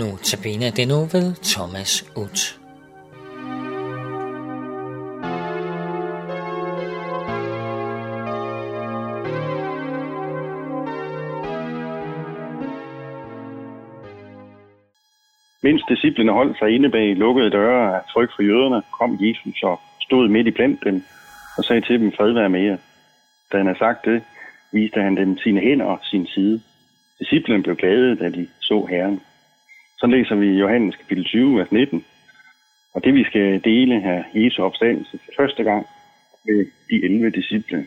Nu tabiner det nu ved Thomas Ut. Mens disciplene holdt sig inde bag lukkede døre af frygt for jøderne, kom Jesus og stod midt i blandt dem og sagde til dem, fred være med jer. Da han havde sagt det, viste han dem sine hænder og sin side. Disciplene blev glade, da de så Herren. Så læser vi Johannes kapitel 20, vers 19. Og det vi skal dele her, Jesu opstandelse for første gang med de 11 disciple.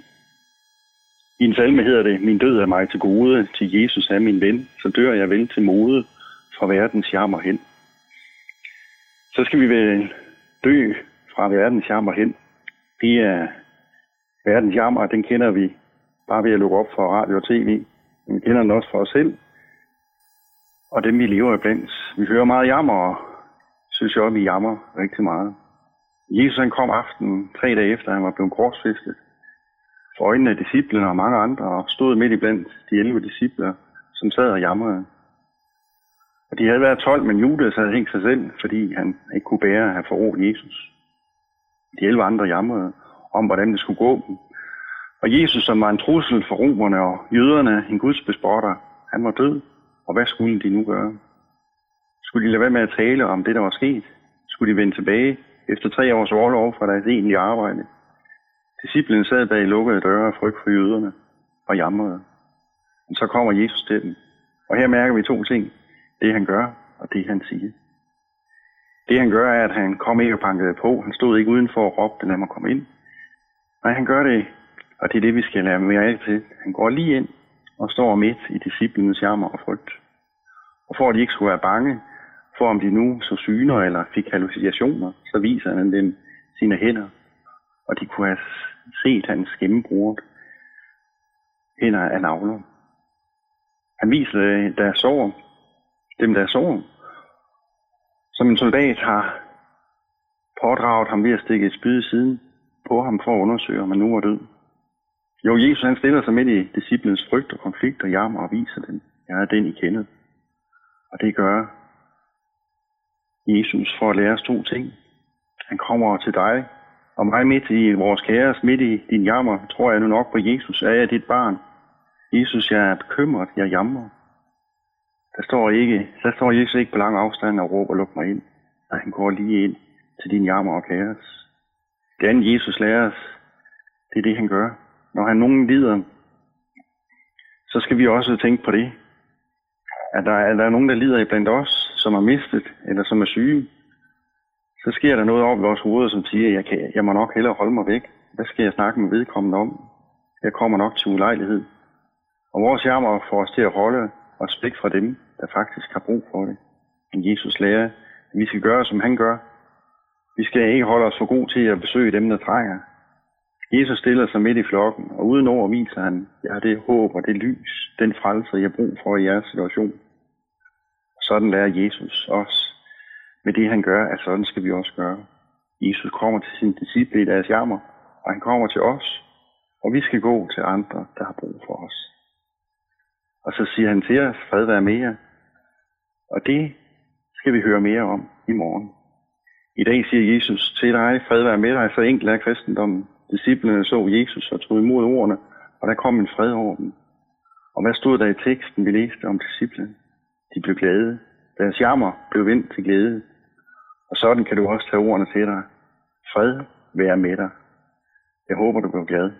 I en salme hedder det, min død er mig til gode, til Jesus er min ven, så dør jeg vel til mode fra verdens jammer hen. Så skal vi vel dø fra verdens jammer hen. Det er verdens jammer, den kender vi bare ved at lukke op for radio og tv. Men vi kender den også for os selv. Og dem vi lever iblandt. Vi hører meget jammer, og synes jeg at vi jammer rigtig meget. Jesus han kom aftenen tre dage efter, han var blevet korsfæstet for øjnene af disciplene og mange andre, og stod midt i blandt de 11 discipler, som sad og jamrede. Og de havde været 12, men Judas havde hængt sig selv, fordi han ikke kunne bære at have forrådt Jesus. De 11 andre jamrede om, hvordan det skulle gå dem. Og Jesus, som var en trussel for romerne og jøderne, en Guds bespotter, han var død. Og hvad skulle de nu gøre? Skulle de lade være med at tale om det, der var sket? Skulle de vende tilbage efter tre års overlov fra deres egentlige arbejde? Disciplen sad bag lukkede døre af frygt for jøderne og jamrede. Men så kommer Jesus til dem. Og her mærker vi to ting. Det han gør, og det han siger. Det han gør, er, at han kom ikke og bankede på. Han stod ikke udenfor og råbte, lad mig komme ind. Nej, han gør det, og det er det, vi skal lære mere af til. Han går lige ind og står midt i disciplinens jammer og frygt. Og for at de ikke skulle være bange, for om de nu så syner eller fik hallucinationer, så viser han dem sine hænder, og de kunne have set hans gennembrud hænder af navler. Han viser deres sår, dem der sår, som en soldat har pådraget ham ved at stikke et spyd i siden på ham for at undersøge, om han nu var død. Jo, Jesus han stiller sig midt i disciplens frygt og konflikt og jammer og viser dem, jeg er den, I kender. Og det gør Jesus for at lære os to ting. Han kommer til dig og mig midt i vores kæres, midt i din jammer, tror jeg nu nok på Jesus. Er jeg dit barn? Jesus, jeg er bekymret, jeg jammer. Der står, ikke, der står Jesus ikke på lang afstand og råber, luk mig ind. Nej, han går lige ind til din jammer og kæres. Det andet Jesus lærer os, det er det, han gør. Når han nogen lider, så skal vi også tænke på det. At der, er der er nogen, der lider blandt os, som er mistet, eller som er syge, så sker der noget over vores hoveder, som siger, jeg, kan, jeg må nok hellere holde mig væk. Hvad skal jeg snakke med vedkommende om? Jeg kommer nok til ulejlighed. Og vores jammer får os til at holde os væk fra dem, der faktisk har brug for det. Men Jesus lærer, at vi skal gøre, som han gør. Vi skal ikke holde os for god til at besøge dem, der trænger. Jesus stiller sig midt i flokken, og uden ord viser han, jeg har det håb og det lys, den frelse, jeg har brug for i jeres situation. Sådan lærer Jesus os. Med det han gør, at sådan skal vi også gøre. Jesus kommer til sin disciple i deres jammer, og han kommer til os, og vi skal gå til andre, der har brug for os. Og så siger han til os, fred være med jer. Og det skal vi høre mere om i morgen. I dag siger Jesus til dig, fred være med dig, så enkelt er kristendommen. Disciplerne så Jesus og tog imod ordene, og der kom en fred over dem. Og hvad stod der i teksten, vi læste om disciplene? De blev glade. Deres jammer blev vendt til glæde. Og sådan kan du også tage ordene til dig. Fred være med dig. Jeg håber, du bliver glad.